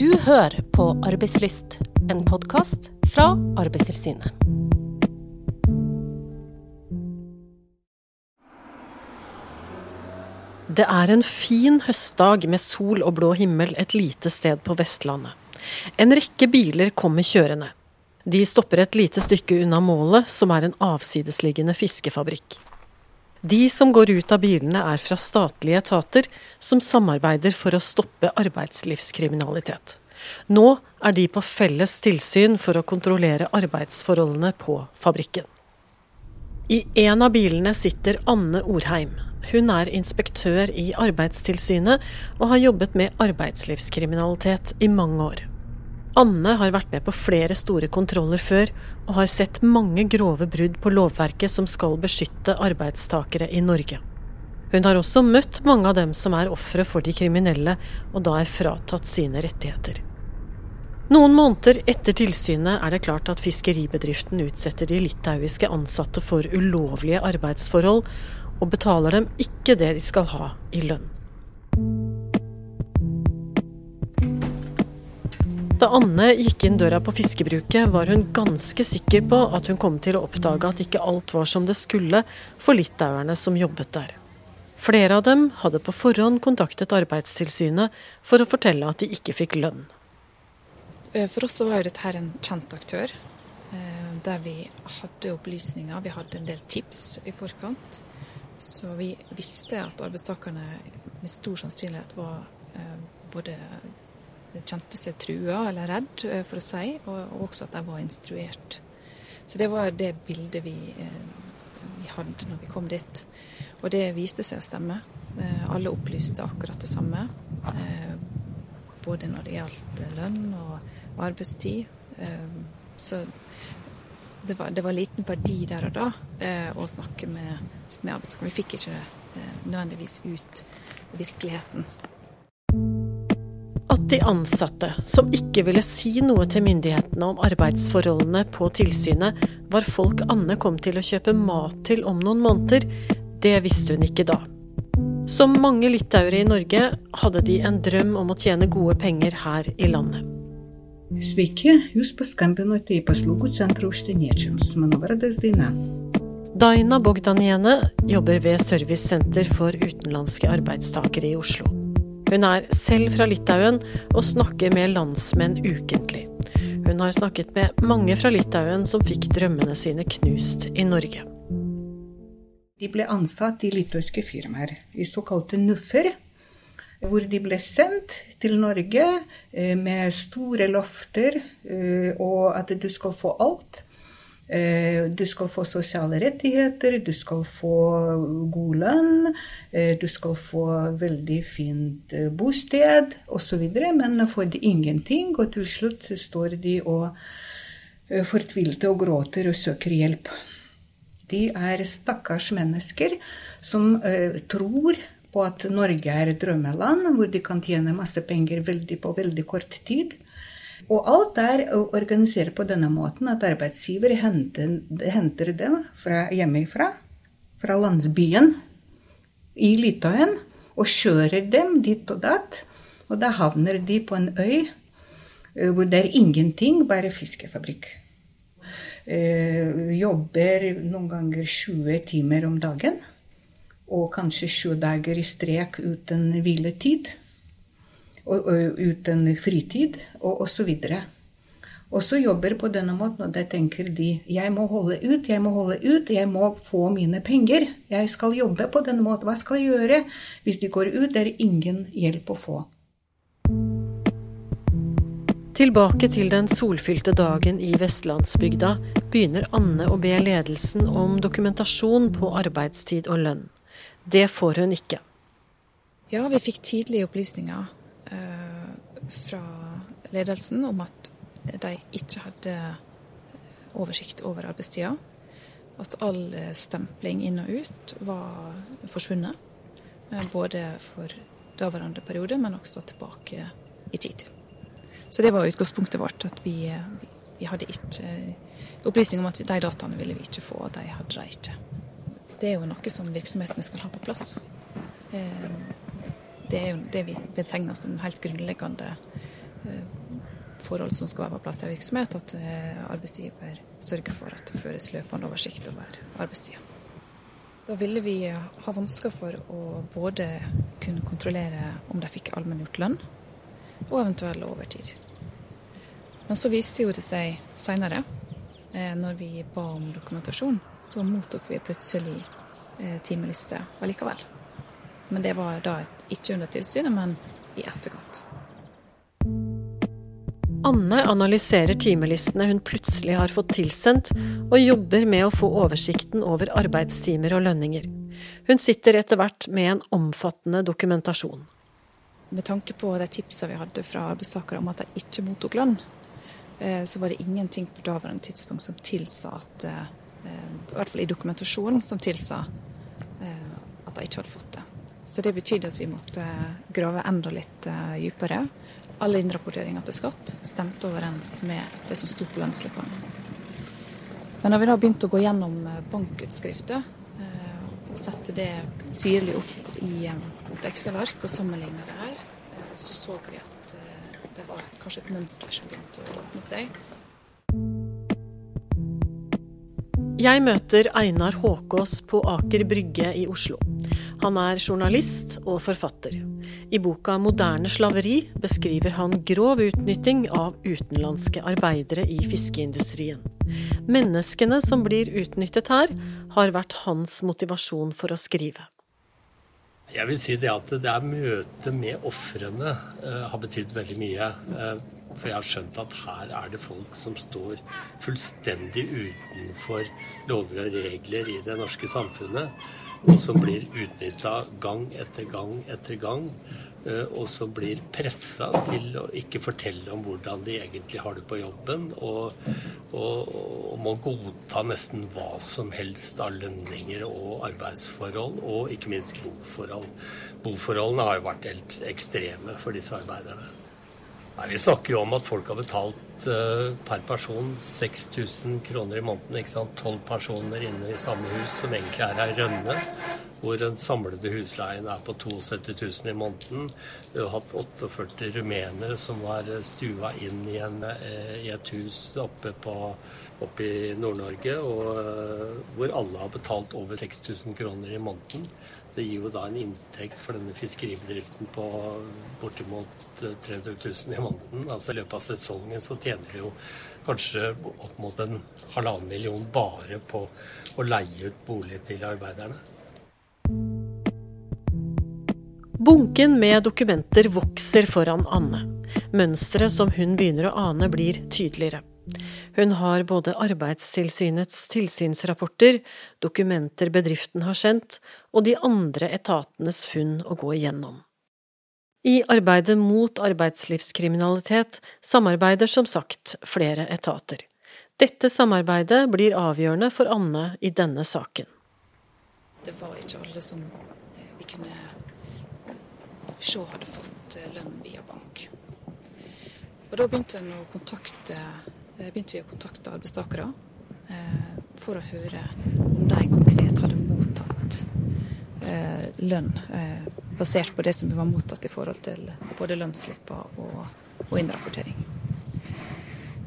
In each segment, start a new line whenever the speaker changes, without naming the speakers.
Du hører på Arbeidslyst, en podkast fra Arbeidstilsynet. Det er en fin høstdag med sol og blå himmel et lite sted på Vestlandet. En rekke biler kommer kjørende. De stopper et lite stykke unna målet, som er en avsidesliggende fiskefabrikk. De som går ut av bilene er fra statlige etater, som samarbeider for å stoppe arbeidslivskriminalitet. Nå er de på felles tilsyn for å kontrollere arbeidsforholdene på fabrikken. I en av bilene sitter Anne Orheim. Hun er inspektør i Arbeidstilsynet og har jobbet med arbeidslivskriminalitet i mange år. Anne har vært med på flere store kontroller før, og har sett mange grove brudd på lovverket som skal beskytte arbeidstakere i Norge. Hun har også møtt mange av dem som er ofre for de kriminelle, og da er fratatt sine rettigheter. Noen måneder etter tilsynet er det klart at fiskeribedriften utsetter de litauiske ansatte for ulovlige arbeidsforhold, og betaler dem ikke det de skal ha i lønn. Da Anne gikk inn døra på fiskebruket, var hun ganske sikker på at hun kom til å oppdage at ikke alt var som det skulle for litauerne som jobbet der. Flere av dem hadde på forhånd kontaktet Arbeidstilsynet for å fortelle at de ikke fikk lønn.
Eh, for oss var dette en kjent aktør, eh, der vi hadde opplysninger. Vi hadde en del tips i forkant. Så vi visste at arbeidstakerne med stor sannsynlighet var eh, både kjente seg trua eller redd, eh, for å si, og også at de var instruert. Så det var det bildet vi, eh, vi hadde når vi kom dit. Og det viste seg å stemme. Eh, alle opplyste akkurat det samme. Både når det gjaldt lønn og arbeidstid. Så det var, det var liten verdi der og da å snakke med, med arbeidstakerne. Vi fikk ikke nødvendigvis ut virkeligheten
at de ansatte, som ikke ville si noe til myndighetene om arbeidsforholdene på tilsynet, var folk Anne kom til å kjøpe mat til om noen måneder, det visste hun ikke da. Som mange litauere i Norge hadde de en drøm om å tjene gode penger her i landet.
Sveiki, jūs paskambinote į paslaugų centrą užsieniečiams. Mano vardas Daina.
Daina Bogdaniene jobber ved Servicesenter for utenlandske arbeidstakere i Oslo. Hun er selv fra Litauen og snakker med landsmenn ukentlig. Hun har snakket med mange fra Litauen som fikk drømmene sine knust i Norge.
De ble ansatt i litauiske firmaer, i såkalte NUFF-er, hvor de ble sendt til Norge eh, med store lofter eh, og at du skal få alt. Eh, du skal få sosiale rettigheter, du skal få god lønn, eh, du skal få veldig fint eh, bosted osv. Men får de ingenting, og til slutt står de og fortvilte og gråter og søker hjelp. De er stakkars mennesker som tror på at Norge er et drømmeland, hvor de kan tjene masse penger veldig på veldig kort tid. Og alt er organisert på denne måten at arbeidsgiver henter, henter dem fra hjemmefra, fra landsbyen i Litauen, og kjører dem dit og datt. Og da havner de på en øy eh, hvor det er ingenting, bare fiskefabrikk. Eh, jobber noen ganger 20 timer om dagen. Og kanskje sju dager i strek uten hviletid og, og uten fritid, og osv. Og så jobber på denne måten, og da tenker de jeg må holde ut, jeg må holde ut, jeg må få mine penger. Jeg skal jobbe på denne måten. Hva skal jeg gjøre? Hvis de går ut, det er ingen hjelp å få.
Tilbake til den solfylte dagen i vestlandsbygda begynner Anne å be ledelsen om dokumentasjon på arbeidstid og lønn. Det får hun ikke.
Ja, vi fikk tidlige opplysninger fra ledelsen om at de ikke hadde oversikt over arbeidstida. At all stempling inn og ut var forsvunnet. Eh, både for daværende periode, men også tilbake i tid. Så det var utgangspunktet vårt. At vi, vi hadde ikke opplysning om at de dataene ville vi ikke få. og De hadde de ikke. Det er jo noe som virksomhetene skal ha på plass. Eh, det er jo det vi betegner som helt grunnleggende forhold som skal være på plass i en virksomhet, at arbeidsgiver sørger for at det føres løpende oversikt over arbeidstida. Da ville vi ha vansker for å både kunne kontrollere om de fikk allmenngjort lønn, og eventuell overtid. Men så viste jo det seg seinere, når vi ba om dokumentasjon, så mottok vi plutselig timeliste allikevel. Men det var da ikke under tilsynet, men i etterkant.
Anne analyserer timelistene hun plutselig har fått tilsendt, og jobber med å få oversikten over arbeidstimer og lønninger. Hun sitter etter hvert med en omfattende dokumentasjon.
Med tanke på de tipsene vi hadde fra arbeidstakere om at de ikke mottok lønn, eh, så var det ingenting på daværende tidspunkt som tilsa at eh, I hvert fall i dokumentasjonen som tilsa eh, at de ikke hadde fått det. Så det betydde at vi måtte grave enda litt dypere alle innrapporteringer til skatt stemte overens med det som sto på lønnsslippene. Men når vi da begynte å gå gjennom eh, bankutskrifter eh, og sette det sirlig opp i eh, et Excel-ark og sammenligne det her, så så vi at det var kanskje et mønster som begynte å åpne seg.
Jeg møter Einar Håkås på Aker Brygge i Oslo. Han er journalist og forfatter. I boka 'Moderne slaveri' beskriver han grov utnytting av utenlandske arbeidere i fiskeindustrien. Menneskene som blir utnyttet her, har vært hans motivasjon for å skrive.
Jeg vil si det at det er møtet med ofrene uh, har betydd veldig mye. For jeg har skjønt at her er det folk som står fullstendig utenfor lover og regler i det norske samfunnet og som blir utnytta gang etter gang etter gang. Eh, og som blir pressa til å ikke fortelle om hvordan de egentlig har det på jobben. Og, og, og må godta nesten hva som helst av lønninger og arbeidsforhold, og ikke minst boforhold. Boforholdene har jo vært helt ekstreme for disse arbeiderne. Nei, Vi snakker jo om at folk har betalt uh, per person 6000 kroner i måneden. ikke sant? Tolv personer inne i samme hus, som egentlig er ei rønne. Hvor den samlede husleien er på 72 000 i måneden. Vi har hatt 48 rumenere som var stua inn i, en, uh, i et hus oppe, på, oppe i Nord-Norge, uh, hvor alle har betalt over 6000 kroner i måneden. Det gir jo da en inntekt for denne fiskeribedriften på bortimot 300 000 i måneden. Altså I løpet av sesongen så tjener de jo kanskje opp mot en halvannen million bare på å leie ut bolig til arbeiderne.
Bunken med dokumenter vokser foran Anne. Mønsteret som hun begynner å ane, blir tydeligere. Hun har både Arbeidstilsynets tilsynsrapporter, dokumenter bedriften har sendt, og de andre etatenes funn å gå igjennom. I arbeidet mot arbeidslivskriminalitet samarbeider som sagt flere etater. Dette samarbeidet blir avgjørende for Anne i denne saken.
Det var ikke alle som eh, vi kunne eh, se hadde fått eh, lønn via bank. Og da begynte en å kontakte begynte vi å kontakte arbeidstakere eh, for å høre om de konkret hadde mottatt eh, lønn basert på det som var mottatt i forhold til både lønnsslipper og innrapportering.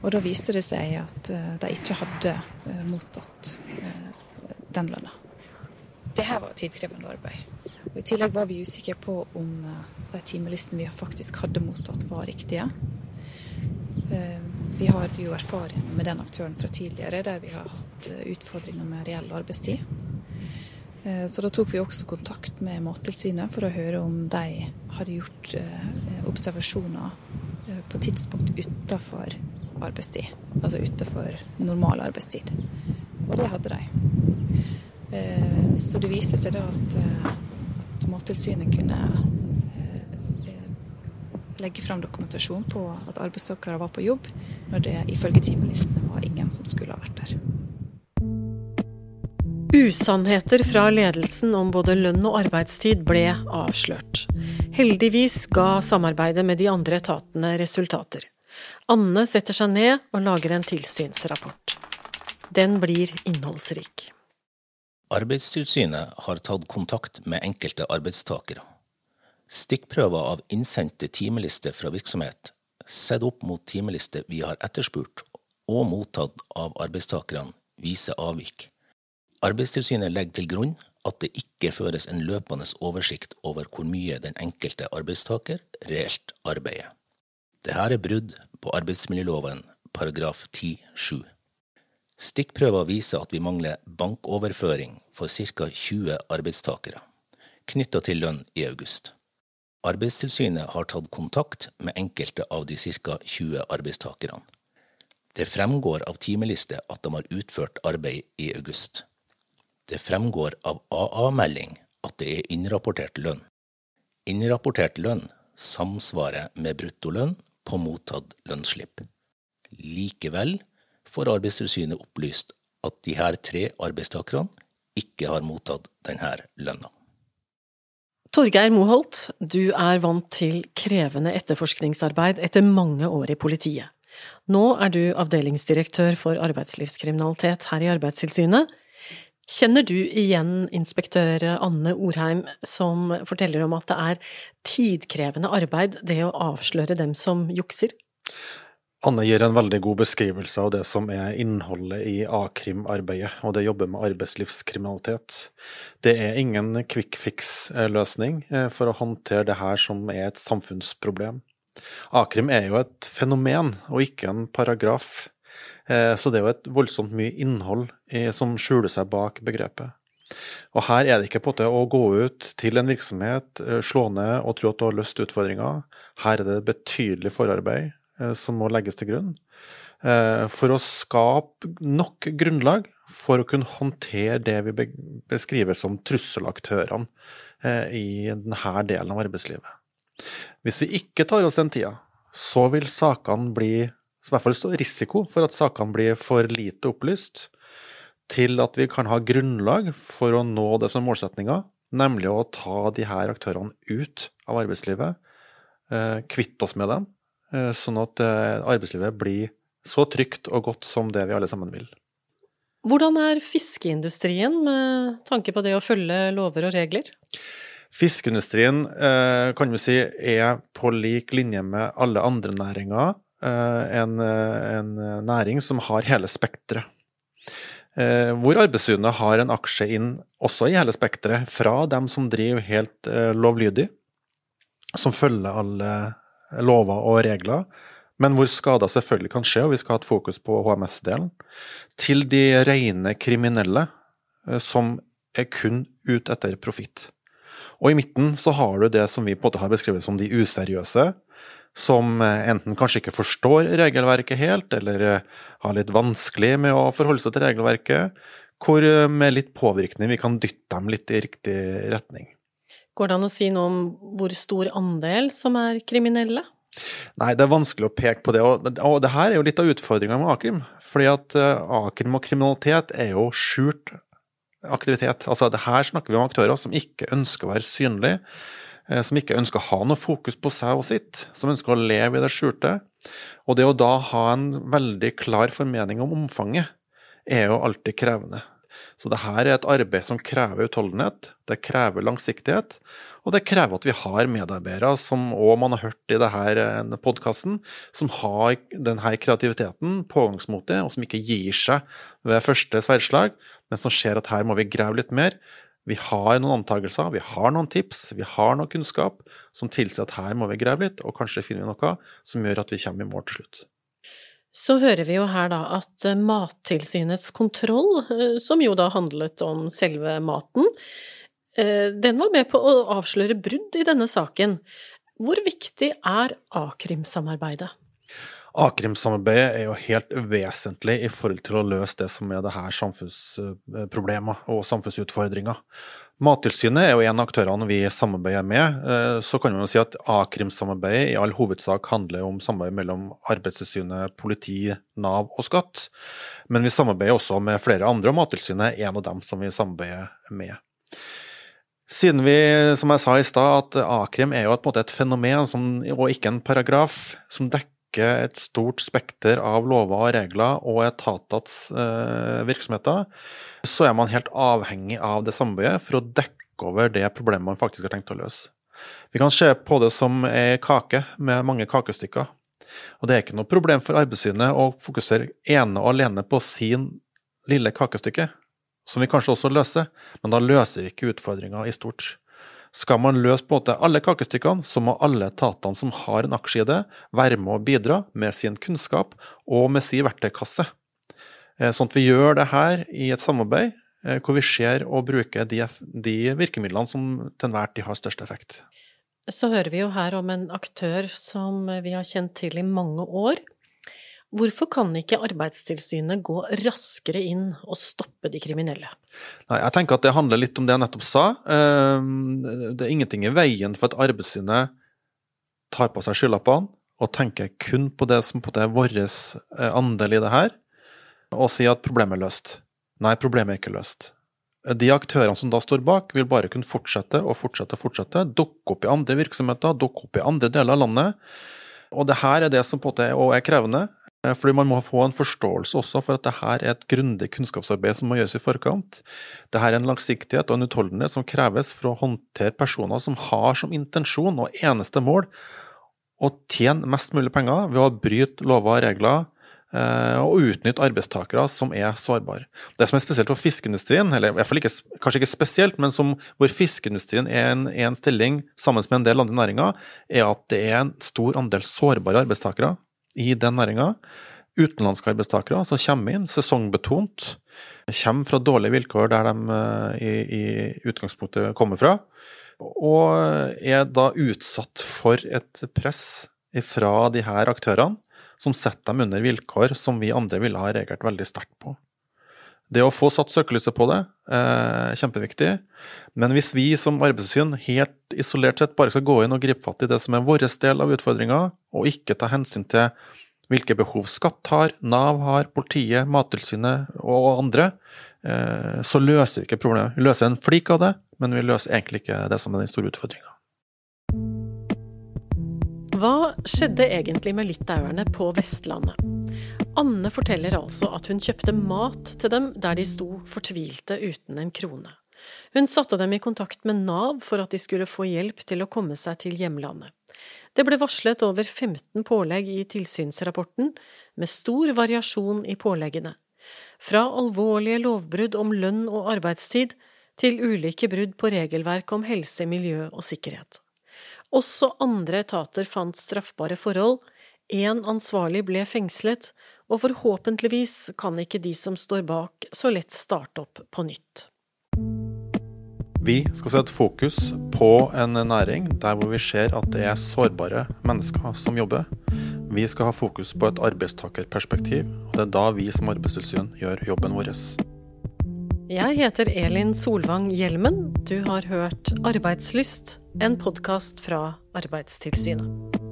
Og da viste det seg at de ikke hadde mottatt den lønna. Det her var tidkrevende arbeid. Og I tillegg var vi usikre på om de timelistene vi faktisk hadde mottatt, var riktige. Vi har jo erfaring med den aktøren fra tidligere, der vi har hatt eh, utfordringer med reell arbeidstid. Eh, så da tok vi også kontakt med Mattilsynet for å høre om de hadde gjort eh, observasjoner på tidspunkt utenfor arbeidstid. Altså utenfor normal arbeidstid. Og det hadde de. Så det viste seg da at, at Mattilsynet kunne legge fram dokumentasjon på at arbeidstakere var på jobb, når det ifølge timelistene var ingen som skulle ha vært der.
Usannheter fra ledelsen om både lønn og arbeidstid ble avslørt. Heldigvis ga samarbeidet med de andre etatene resultater. Anne setter seg ned og lager en tilsynsrapport. Den blir innholdsrik.
Arbeidstilsynet har tatt kontakt med enkelte arbeidstakere. Stikkprøver av innsendte timelister fra virksomhet sett opp mot timelister vi har etterspurt og mottatt av arbeidstakerne, viser avvik. Arbeidstilsynet legger til grunn at det ikke føres en løpende oversikt over hvor mye den enkelte arbeidstaker reelt arbeider. Dette er brudd på arbeidsmiljøloven paragraf 10-7. Stikkprøver viser at vi mangler bankoverføring for ca. 20 arbeidstakere, knytta til lønn i august. Arbeidstilsynet har tatt kontakt med enkelte av de ca. 20 arbeidstakerne. Det fremgår av timeliste at de har utført arbeid i august. Det fremgår av AA-melding at det er innrapportert lønn. Innrapportert lønn samsvarer med bruttolønn på mottatt lønnsslipp. Likevel får Arbeidstilsynet opplyst at de her tre arbeidstakerne ikke har mottatt denne lønna.
Torgeir Moholt, du er vant til krevende etterforskningsarbeid etter mange år i politiet. Nå er du avdelingsdirektør for arbeidslivskriminalitet her i Arbeidstilsynet. Kjenner du igjen inspektør Anne Orheim som forteller om at det er tidkrevende arbeid det å avsløre dem som jukser?
Anne gir en veldig god beskrivelse av det som er innholdet i a-krimarbeidet, og det jobber med arbeidslivskriminalitet. Det er ingen quick fix-løsning eh, for å håndtere det her som er et samfunnsproblem. A-krim er jo et fenomen, og ikke en paragraf. Eh, så det er jo et voldsomt mye innhold som skjuler seg bak begrepet. Og her er det ikke på måte å gå ut til en virksomhet, eh, slå ned og tro at du har løst utfordringer. Her er det betydelig forarbeid eh, som må legges til grunn. For å skape nok grunnlag for å kunne håndtere det vi beskriver som trusselaktørene i denne delen av arbeidslivet. Hvis vi ikke tar oss den tida, så vil sakene bli så i hvert fall stå risiko for at sakene blir for lite opplyst, til at vi kan ha grunnlag for å nå det som er målsettinga, nemlig å ta de her aktørene ut av arbeidslivet, eh, kvitte oss med dem, eh, sånn at eh, arbeidslivet blir så trygt og godt som det vi alle sammen vil.
Hvordan er fiskeindustrien med tanke på det å følge lover og regler?
Fiskeindustrien kan vi si er på lik linje med alle andre næringer Eh, en, eh, en, næring som har hele spekteret. Eh, hvor Arbeidstilsynet har en aksje inn også i hele spekteret, fra dem som driver helt lovlydig, som følger alle lover og regler, men hvor skader selvfølgelig kan skje, og vi skal ha et fokus på HMS-delen, til de rene kriminelle som er kun ute etter profitt. Og i midten så har du det som vi på en måte har beskrevet som de useriøse, som eh, enten kanskje ikke forstår regelverket helt, eller eh, har litt vanskelig med å forholde seg til regelverket, hvor eh, med litt påvirkning vi kan dytte dem litt i riktig retning.
Går det an å si noe om hvor stor andel som er kriminelle?
Nei, det er vanskelig å peke på det. Og, og det her er jo litt av utfordringa med a-krim. Fordi at a-krim og kriminalitet er jo skjult aktivitet. Altså, det her snakker vi om aktører som ikke ønsker å være synlige Eh, som ikke ønsker å ha noe fokus på seg og sitt, som ønsker å leve i det skjulte. Og det å da ha en veldig klar formening om omfanget, er jo alltid krevende. Så det her er et arbeid som krever utholdenhet, det krever langsiktighet, og det krever at vi har medarbeidere som òg man har hørt i denne podkasten, som har denne kreativiteten, pågangsmotet, og som ikke gir seg ved første sverdslag, men som ser at her må vi grave litt mer, vi har noen antakelser, vi har noen tips, vi har noe kunnskap som tilsier at her må vi grave litt, og kanskje finner vi noe som gjør at vi kommer i mål til slutt.
Så hører vi jo her da at eh, Mattilsynets kontroll, eh, som jo da handlet om selve maten, eh, den var med på å avsløre brudd i denne saken. Hvor viktig er a-krimsamarbeidet?
A-krimsamarbeidet er jo helt vesentlig i forhold til å løse det som er det her samfunnsproblemer og samfunnsutfordringer. Mattilsynet er jo en av aktørene vi samarbeider med. Eh, så kan man jo si at a-krimsamarbeidet i all hovedsak handler om samarbeid mellom Arbeidstilsynet, politi, Nav og skatt. Men vi samarbeider også med flere andre, og Mattilsynet er en av dem som vi samarbeider med. Siden vi, som jeg sa i stad, at a-krim er jo et, fenomen som, og ikke en paragraf som dekker et stort spekter av lover og regler og etatets eh, virksomheter, så er man helt avhengig av det samarbeidet for å dekke over det problemet man faktisk har tenkt å løse. Vi kan se på det som ei kake med mange kakestykker. Og det er ikke noe problem for Arbeidssynet å fokusere ene og alene på sin lille kakestykke, som vi kanskje også løser, men da løser vi ikke utfordringa i stort. Skal man løse måte alle kakestykkene, så må alle etatene som har en aksje i det, være med å bidra med sin kunnskap og med sin verktøykasse. Eh, sånn at vi gjør det her i et samarbeid eh, hvor vi ser og bruker de, de virkemidlene som til enhver tid har størst effekt.
Så hører vi jo her om en aktør som vi har kjent til i mange år. Hvorfor kan ikke Arbeidstilsynet gå raskere inn og stoppe de kriminelle?
Nei, jeg tenker at Det handler litt om det jeg nettopp sa. Ehm, det er ingenting i veien for at Arbeidstilsynet tar på seg skylappene og tenker kun på det som på det er vår eh, andel i det her, og si at problemet er løst. Nei, problemet er ikke løst. De aktørene som da står bak, vil bare kunne fortsette og fortsette og fortsette, dukke opp i andre virksomheter, dukke opp i andre deler av landet. Og det her er det som på en måte er krevende, eh, fordi man må få en forståelse også for at det her er et grundig kunnskapsarbeid som må gjøres i forkant. Det her er en langsiktighet og en utholdenhet som kreves for å håndtere personer som har som intensjon og eneste mål å tjene mest mulig penger ved å bryte lover og regler og utnytte arbeidstakere som er sårbare. Det som er spesielt for fiskeindustrien, eller i hvert fall ikke, kanskje ikke spesielt, men som, hvor fiskeindustrien er en, er en stilling sammen med en del andre næringer, er at det er en stor andel sårbare arbeidstakere i den næringa. Utenlandske arbeidstakere som kommer inn sesongbetont, kommer fra dårlige vilkår der de eh, i, i utgangspunktet kommer fra, og er da utsatt for et press fra de her aktørene som setter dem under vilkår som vi andre ville ha reagert veldig sterkt på. Det å få satt søkelyset på det er kjempeviktig, men hvis vi som arbeidstilsyn helt isolert sett bare skal gå inn og gripe fatt i det som er vår del av utfordringa, og ikke ta hensyn til hvilke behov Skatt har, Nav har, politiet, Mattilsynet og andre, eh, så løser vi ikke problemet. Vi løser en flik av det, men vi løser egentlig ikke det som er den store utfordringa.
Hva skjedde egentlig med litauerne på Vestlandet? Anne forteller altså at hun kjøpte mat til dem der de sto fortvilte uten en krone. Hun satte dem i kontakt med Nav for at de skulle få hjelp til å komme seg til hjemlandet. Det ble varslet over 15 pålegg i tilsynsrapporten, med stor variasjon i påleggene. Fra alvorlige lovbrudd om lønn og arbeidstid til ulike brudd på regelverk om helse, miljø og sikkerhet. Også andre etater fant straffbare forhold, én ansvarlig ble fengslet, og forhåpentligvis kan ikke de som står bak så lett starte opp på nytt.
Vi skal sette fokus på en næring der hvor vi ser at det er sårbare mennesker som jobber. Vi skal ha fokus på et arbeidstakerperspektiv, og det er da vi som arbeidstilsyn gjør jobben vår.
Jeg heter Elin Solvang Hjelmen. Du har hørt Arbeidslyst, en podkast fra Arbeidstilsynet.